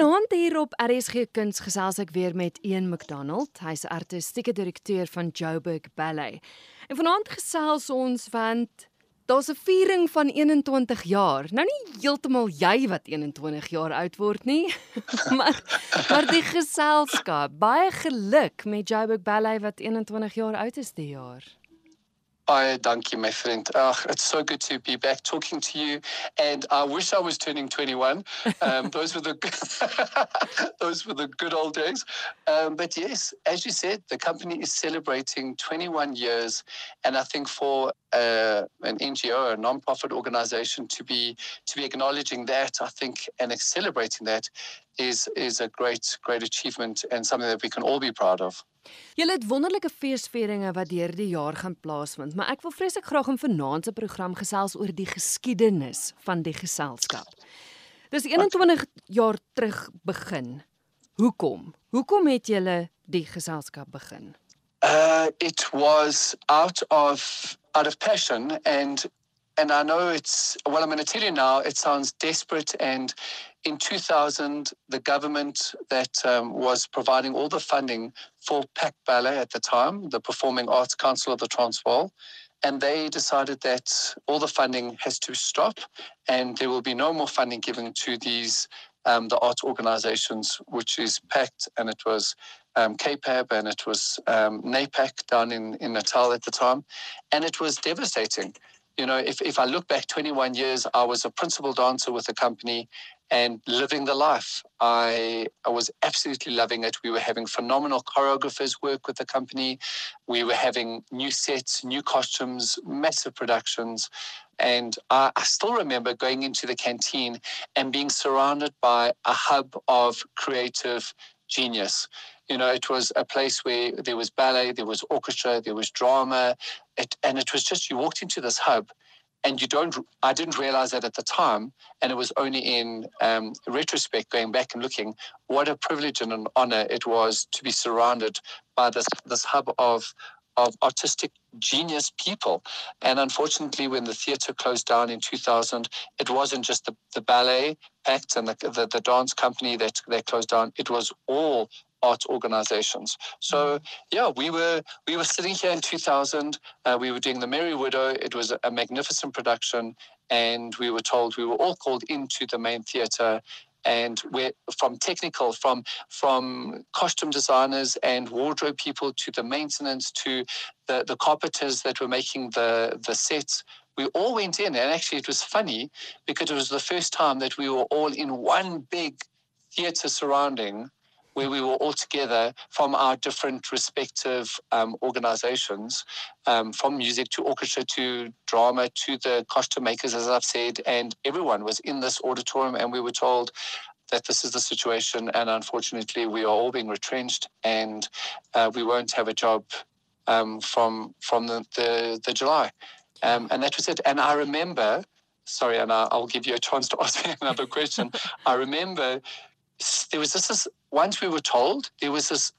Vanaand hier op RSG Kuns gesels ek weer met Ian McDonald. Hy's artistieke direkteur van Joburg Ballet. En vanaand gesels ons want daar's 'n viering van 21 jaar. Nou nie heeltemal jy wat 21 jaar oud word nie, maar maar die geselskap. Baie geluk met Joburg Ballet wat 21 jaar oud is die jaar. Hi, thank you, my friend. Uh, it's so good to be back talking to you. And I wish I was turning 21. Um, those were the those were the good old days. Um, but yes, as you said, the company is celebrating 21 years, and I think for uh, an NGO, a non-profit organization, to be to be acknowledging that, I think, and celebrating that, is is a great great achievement and something that we can all be proud of. Julle het wonderlike feesvieringe wat deur die jaar gaan plaasvind, maar ek wil vreeslik graag in vanaand se program gesels oor die geskiedenis van die geselskap. Dis 21 jaar terug begin. Hoekom? Hoekom het julle die geselskap begin? Uh it was out of out of passion and and I know it's well I'm going to tell you now it sounds desperate and in 2000, the government that um, was providing all the funding for PACT Ballet at the time, the Performing Arts Council of the Transvaal, and they decided that all the funding has to stop and there will be no more funding given to these um, the arts organizations, which is PACT and it was um, CAPAB and it was um, NAPAC down in, in Natal at the time. And it was devastating. You know, if, if I look back 21 years, I was a principal dancer with the company and living the life. I, I was absolutely loving it. We were having phenomenal choreographers work with the company. We were having new sets, new costumes, massive productions. And I, I still remember going into the canteen and being surrounded by a hub of creative genius. You know, it was a place where there was ballet, there was orchestra, there was drama, it, and it was just you walked into this hub and you don't i didn't realize that at the time and it was only in um, retrospect going back and looking what a privilege and an honor it was to be surrounded by this this hub of of artistic genius people. And unfortunately when the theater closed down in 2000 it wasn't just the, the ballet act and the, the, the dance company that, that closed down. It was all arts organizations. So mm. yeah, we were we were sitting here in 2000. Uh, we were doing the Merry Widow. It was a magnificent production, and we were told we were all called into the main theater. And we're from technical, from from costume designers and wardrobe people to the maintenance to the, the carpenters that were making the the sets we all went in and actually it was funny because it was the first time that we were all in one big theater surrounding where we were all together from our different respective um, organizations, um, from music to orchestra to drama to the costume makers, as I've said, and everyone was in this auditorium, and we were told that this is the situation, and unfortunately, we are all being retrenched, and uh, we won't have a job um, from from the the, the July, um, and that was it. And I remember sorry, and I'll give you a chance to ask me another question. I remember there was this, this once we were told there was this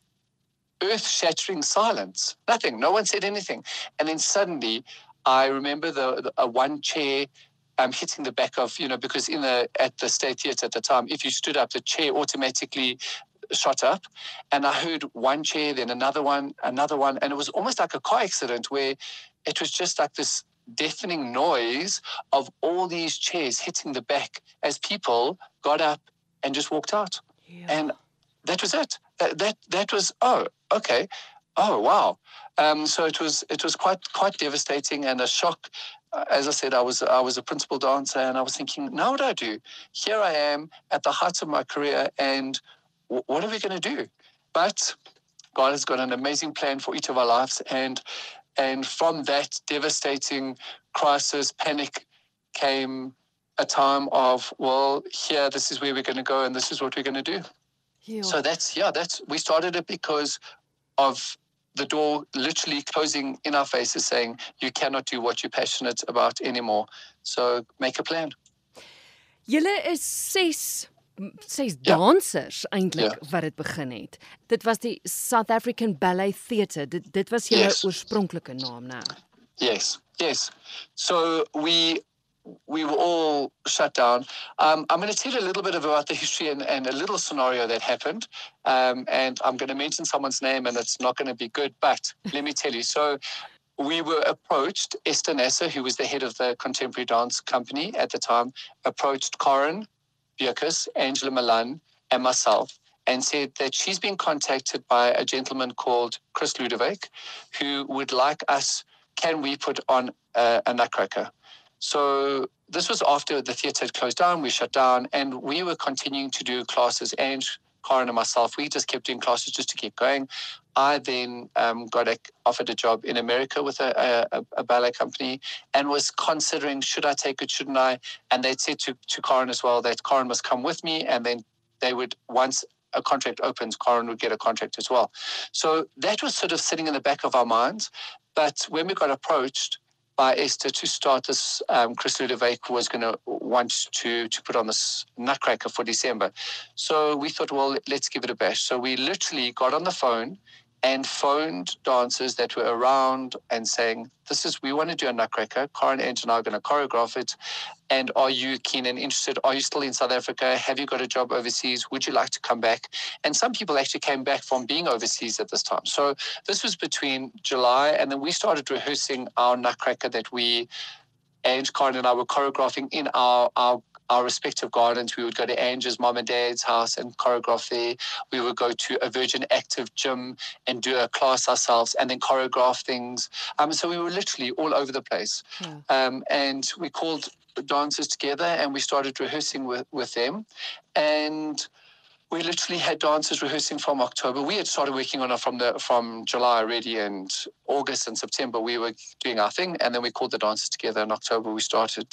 earth-shattering silence. Nothing. No one said anything. And then suddenly, I remember the, the a one chair um, hitting the back of you know because in the at the state theatre at the time, if you stood up, the chair automatically shot up, and I heard one chair, then another one, another one, and it was almost like a car accident where it was just like this deafening noise of all these chairs hitting the back as people got up and just walked out. Yeah. And that was it. That, that that was oh okay, oh wow. Um, so it was it was quite quite devastating and a shock. Uh, as I said, I was I was a principal dancer, and I was thinking, now what do I do? Here I am at the height of my career, and w- what are we going to do? But God has got an amazing plan for each of our lives, and and from that devastating crisis, panic came a time of well here this is where we're going to go and this is what we're going to do yeah. so that's yeah that's we started it because of the door literally closing in our faces saying you cannot do what you're passionate about anymore so make a plan julle is ses ses ja. dansers eintlik ja. wat dit begin het dit was die South African Ballet Theatre dit dit was julle yes. oorspronklike naam nou yes yes so we we were all shut down. Um, I'm going to tell you a little bit about the history and, and a little scenario that happened. Um, and I'm going to mention someone's name, and it's not going to be good, but let me tell you. So, we were approached, Esther Nasser, who was the head of the contemporary dance company at the time, approached Corin Bierkus, Angela Milan, and myself and said that she's been contacted by a gentleman called Chris Ludovik, who would like us, can we put on a, a nutcracker? So this was after the theatre had closed down, we shut down, and we were continuing to do classes. And Corin and myself, we just kept doing classes just to keep going. I then um, got a, offered a job in America with a, a, a, ballet company and was considering should I take it, shouldn't I? And they'd said to, to Corin as well that Corin must come with me, and then they would once a contract opens, Corin would get a contract as well. So that was sort of sitting in the back of our minds. But when we got approached, by Esther to start this. Um, Chris Ludovik was going to want to to put on this Nutcracker for December, so we thought, well, let's give it a bash. So we literally got on the phone and phoned dancers that were around and saying, This is, we want to do a nutcracker. Corin and I are going to choreograph it. And are you keen and interested? Are you still in South Africa? Have you got a job overseas? Would you like to come back? And some people actually came back from being overseas at this time. So this was between July, and then we started rehearsing our nutcracker that we and Corin and I were choreographing in our, our our respective gardens. We would go to Angie's mom and dad's house and choreograph there. We would go to a Virgin Active gym and do a class ourselves and then choreograph things. Um, so we were literally all over the place. Yeah. Um, and we called dancers together and we started rehearsing with, with them. And we literally had dancers rehearsing from October. We had started working on it from the from July already, and August and September we were doing our thing, and then we called the dancers together. In October, we started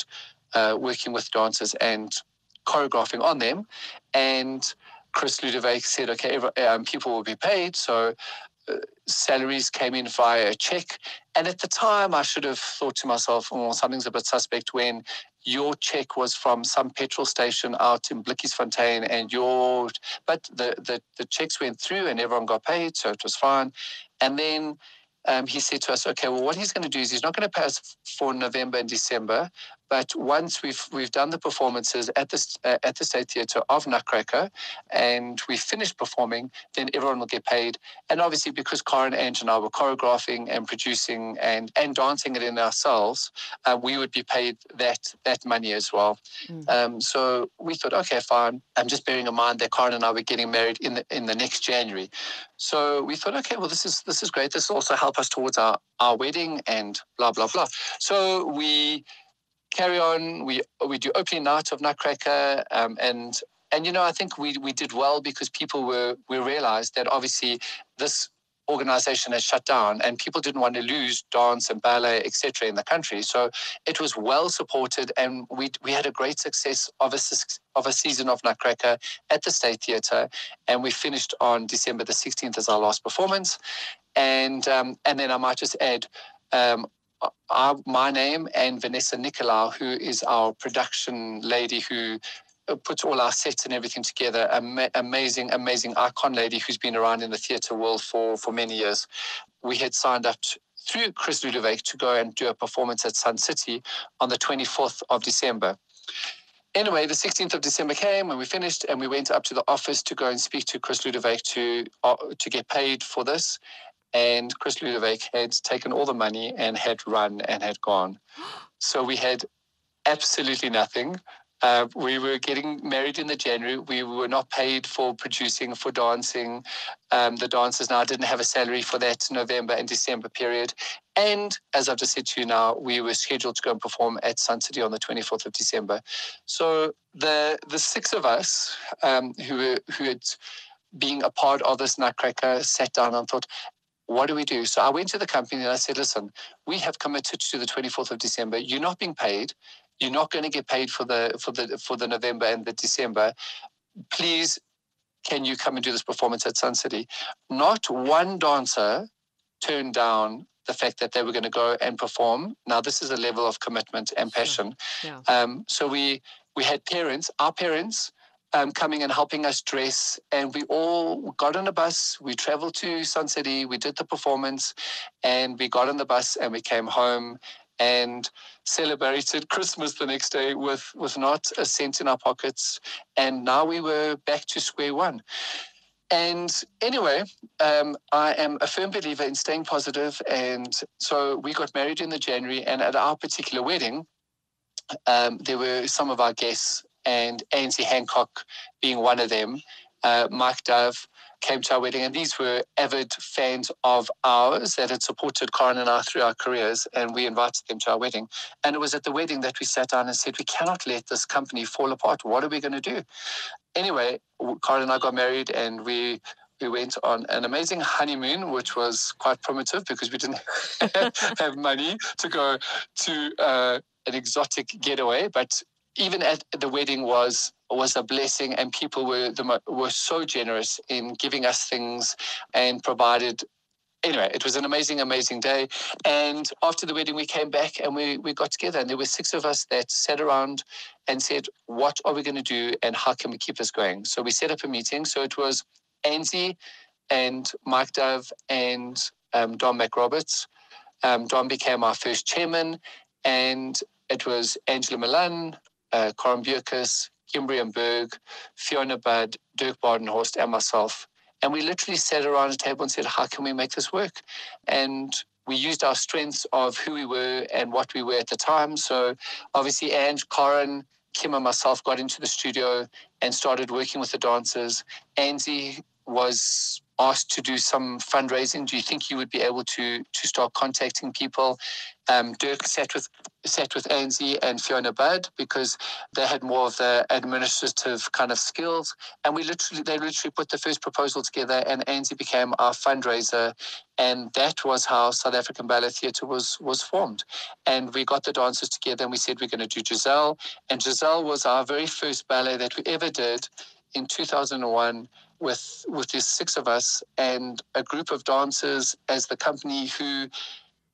uh, working with dancers and choreographing on them. And Chris Ludovik said, okay, um, people will be paid. So uh, salaries came in via a check. And at the time, I should have thought to myself, oh, something's a bit suspect when your check was from some petrol station out in Fontaine, and your, but the, the, the checks went through and everyone got paid, so it was fine. And then um, he said to us, okay, well, what he's going to do is he's not going to pay us for November and December, but once we've we've done the performances at the uh, at the State Theatre of Nutcracker, and we finished performing, then everyone will get paid. And obviously, because Corin, Ange, and I were choreographing and producing and and dancing it in ourselves, uh, we would be paid that that money as well. Mm. Um, so we thought, okay, fine. I'm just bearing in mind that Corin and I were getting married in the in the next January. So we thought, okay, well, this is this is great. This will also help us towards our our wedding and blah blah blah. So we carry on. We we do opening night of Nutcracker, um, and and you know I think we we did well because people were we realized that obviously this organization has shut down and people didn't want to lose dance and ballet etc in the country so it was well supported and we we had a great success of a of a season of nutcracker at the state theatre and we finished on december the 16th as our last performance and um, and then i might just add um, our, my name and Vanessa Nicolau, who is our production lady who uh, puts all our sets and everything together. Ama- amazing, amazing icon lady who's been around in the theatre world for, for many years. We had signed up to, through Chris Ludovik to go and do a performance at Sun City on the 24th of December. Anyway, the 16th of December came when we finished, and we went up to the office to go and speak to Chris Ludovik to uh, to get paid for this and Chris Ludovik had taken all the money and had run and had gone. So we had absolutely nothing. Uh, we were getting married in the January. We were not paid for producing, for dancing. Um, the dancers now didn't have a salary for that November and December period. And as I've just said to you now, we were scheduled to go and perform at Sun City on the 24th of December. So the the six of us um, who were, who had being a part of this Nutcracker sat down and thought, what do we do? So I went to the company and I said, listen, we have committed to the 24th of December. You're not being paid. You're not going to get paid for the for the for the November and the December. Please, can you come and do this performance at Sun City? Not one dancer turned down the fact that they were going to go and perform. Now, this is a level of commitment and passion. Sure. Yeah. Um, so we we had parents, our parents, um, coming and helping us dress. And we all got on a bus. We traveled to Sun City. We did the performance and we got on the bus and we came home. and celebrated Christmas the next day with, with not a cent in our pockets. And now we were back to square one. And anyway, um, I am a firm believer in staying positive, And so we got married in the January, and at our particular wedding, um, there were some of our guests, and Ainslie Hancock being one of them, uh, Mike Dove, came to our wedding, and these were avid fans of ours that had supported Corin and I through our careers, and we invited them to our wedding. And it was at the wedding that we sat down and said, We cannot let this company fall apart. What are we going to do? Anyway, Corin and I got married, and we we went on an amazing honeymoon, which was quite primitive because we didn't have money to go to uh, an exotic getaway. But even at the wedding was was a blessing, and people were the, were so generous in giving us things and provided. Anyway, it was an amazing, amazing day. And after the wedding, we came back and we, we got together, and there were six of us that sat around and said, What are we going to do, and how can we keep this going? So we set up a meeting. So it was Ainslie and Mike Dove and um, Don McRoberts. Um, Don became our first chairman, and it was Angela Milan, uh, Corin Bierkes, Kimberly Berg, Fiona Budd, Dirk Badenhorst, and myself. And we literally sat around a table and said, How can we make this work? And we used our strengths of who we were and what we were at the time. So obviously, Ange, Corin, Kim, and myself got into the studio and started working with the dancers. Angie was asked to do some fundraising, do you think you would be able to to start contacting people? Um, Dirk sat with sat with Ainslie and Fiona Budd because they had more of the administrative kind of skills, and we literally they literally put the first proposal together, and Ainslie became our fundraiser, and that was how South African Ballet Theatre was was formed, and we got the dancers together, and we said we're going to do Giselle, and Giselle was our very first ballet that we ever did in 2001 with with these six of us and a group of dancers as the company who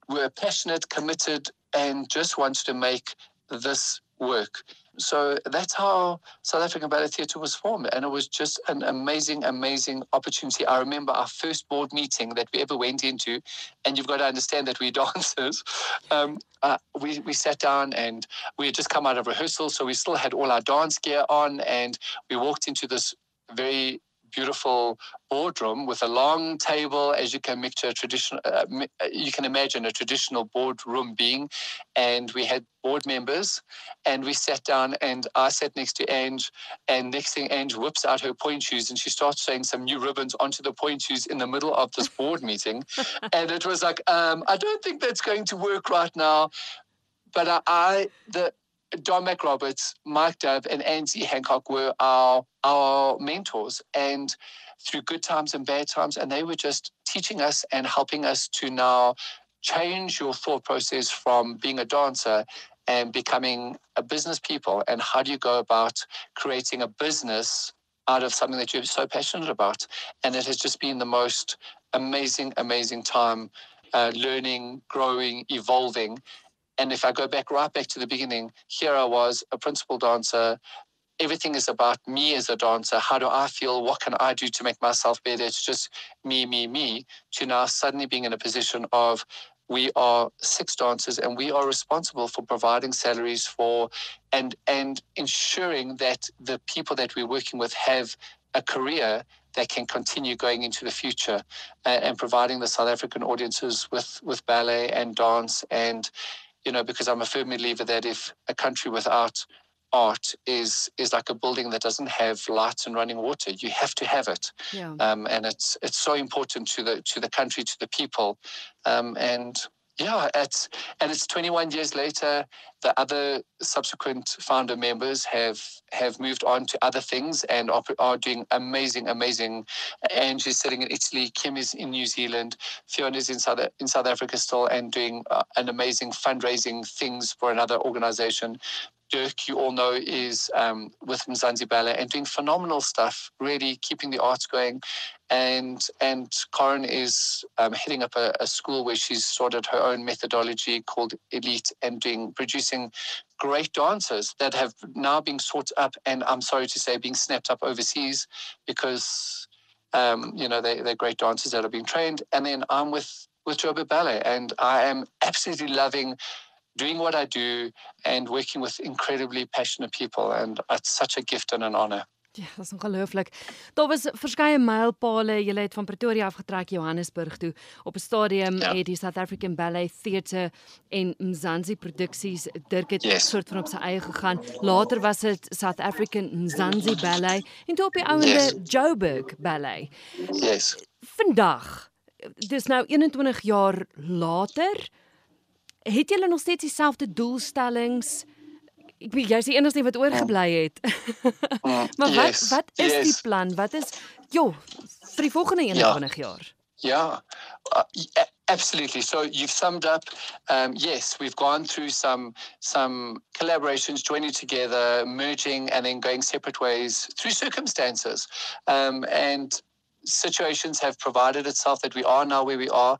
were passionate, committed, and just wanted to make this work. So that's how South African Ballet Theatre was formed. And it was just an amazing, amazing opportunity. I remember our first board meeting that we ever went into, and you've got to understand that we're dancers. Um, uh, we, we sat down and we had just come out of rehearsal, so we still had all our dance gear on, and we walked into this very beautiful boardroom with a long table, as you can picture traditional. Uh, uh, you can imagine a traditional boardroom being, and we had board members, and we sat down, and I sat next to Ange, and next thing Ange whips out her pointe shoes, and she starts sewing some new ribbons onto the pointe shoes in the middle of this board meeting, and it was like, um, I don't think that's going to work right now, but I, I the Don McRoberts, Mike Dove, and Ainslie Hancock were our our mentors, and through good times and bad times, and they were just teaching us and helping us to now change your thought process from being a dancer and becoming a business people. And how do you go about creating a business out of something that you're so passionate about? And it has just been the most amazing, amazing time. Uh, learning, growing, evolving, and if I go back right back to the beginning, here I was, a principal dancer. Everything is about me as a dancer. How do I feel? What can I do to make myself better? It's just me, me, me, to now suddenly being in a position of we are six dancers and we are responsible for providing salaries for and and ensuring that the people that we're working with have a career that can continue going into the future uh, and providing the South African audiences with with ballet and dance and you know, because I'm a firm believer that if a country without art is is like a building that doesn't have lights and running water. You have to have it, yeah. um, and it's it's so important to the to the country, to the people, um, and yeah, it's and it's 21 years later. The other subsequent founder members have have moved on to other things and are, are doing amazing, amazing. Angie's sitting in Italy. Kim is in New Zealand. Fiona's in South in South Africa still and doing uh, an amazing fundraising things for another organization. Dirk, you all know, is um, with Mzansi Ballet and doing phenomenal stuff, really keeping the arts going. And and Corin is um, heading up a, a, school where she's started her own methodology called Elite and doing producing great dancers that have now been sought up and I'm sorry to say being snapped up overseas because um, you know they, they're great dancers that are being trained. And then I'm with with Joburg Ballet and I am absolutely loving doing what I do and working with incredibly passionate people. And it's such a gift and an honor. Ja, dit is ongelooflik. Daar was verskeie mylpale. Jy het van Pretoria afgetrek Johannesburg toe. Op 'n stadium ja. het die South African Ballet Theatre en Mzansi Produksies Dirk het yes. soort van op sy eie gegaan. Later was dit South African Mzansi Ballet en toe op die ouende yes. Joburg Ballet. Yes. Vandag, dis nou 21 jaar later, het julle nog steeds dieselfde doelstellings? ek weet jy's die enigste wat oorgebly het. Mm, maar wat yes, wat is yes. die plan? Wat is jo vir die volgende 21 ja. jaar? Yeah, uh, absolutely. So you've summed up. Um, yes, we've gone through some some collaborations, joining together, merging, and then going separate ways through circumstances. Um, and situations have provided itself that we are now where we are.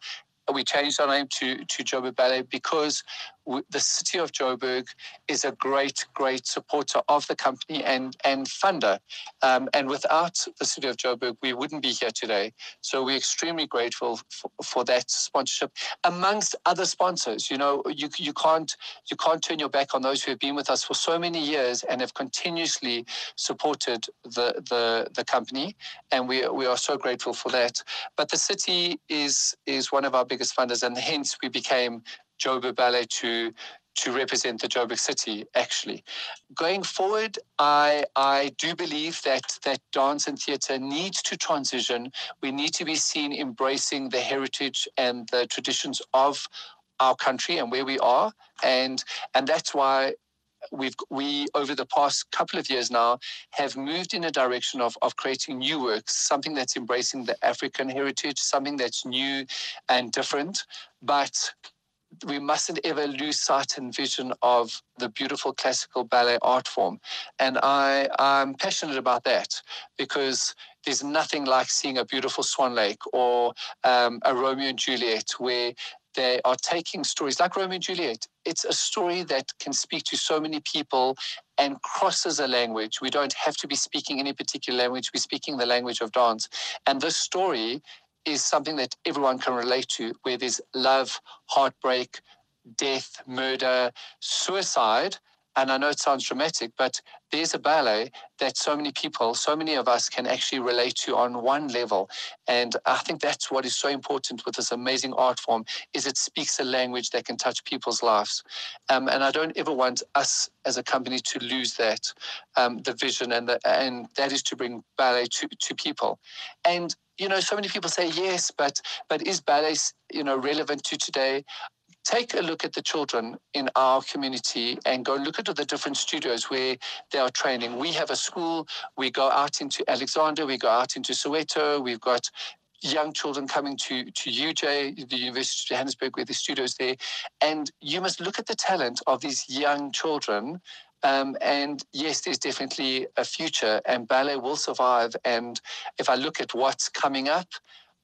We changed our name to to Joburg Ballet because the city of Joburg is a great, great supporter of the company and, and funder. Um, and without the city of Joburg, we wouldn't be here today. So we're extremely grateful for, for that sponsorship, amongst other sponsors. You know, you, you, can't, you can't turn your back on those who have been with us for so many years and have continuously supported the, the, the company. And we, we are so grateful for that. But the city is, is one of our biggest funders, and hence we became Joburg Ballet to to represent the Joburg city actually. Going forward, I I do believe that that dance and theatre needs to transition. We need to be seen embracing the heritage and the traditions of our country and where we are. And and that's why we've we over the past couple of years now have moved in a direction of, of creating new works something that's embracing the african heritage something that's new and different but we mustn't ever lose sight and vision of the beautiful classical ballet art form. And I, I'm passionate about that because there's nothing like seeing a beautiful Swan Lake or um, a Romeo and Juliet where they are taking stories like Romeo and Juliet. It's a story that can speak to so many people and crosses a language. We don't have to be speaking any particular language, we're speaking the language of dance. And this story is something that everyone can relate to, where there's love, heartbreak, death, murder, suicide. And I know it sounds dramatic, but there's a ballet that so many people, so many of us can actually relate to on one level. And I think that's what is so important with this amazing art form is it speaks a language that can touch people's lives. Um, and I don't ever want us as a company to lose that, um, the vision and the, and that is to bring ballet to, to people. And you know, so many people say yes, but but is ballet, you know, relevant to today? Take a look at the children in our community and go look at the different studios where they are training. We have a school. We go out into Alexandra. We go out into Soweto. We've got young children coming to to UJ, the University of Johannesburg, where the studios there, and you must look at the talent of these young children um, and yes, there's definitely a future, and ballet will survive. And if I look at what's coming up,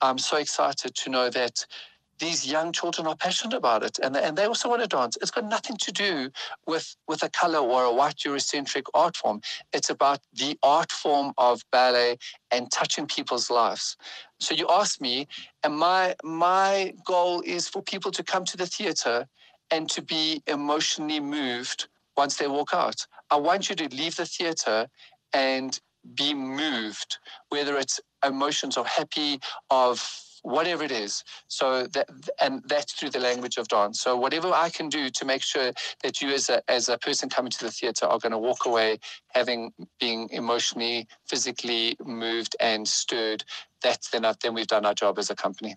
I'm so excited to know that these young children are passionate about it and, and they also want to dance. It's got nothing to do with, with a color or a white Eurocentric art form. It's about the art form of ballet and touching people's lives. So you asked me, and my, my goal is for people to come to the theater and to be emotionally moved once they walk out. I want you to leave the theater and be moved, whether it's emotions of happy, of whatever it is. So that and that's through the language of dance. So whatever I can do to make sure that you as a as a person coming to the theater are going to walk away having being emotionally, physically moved and stirred, that's then then we've done our job as a company.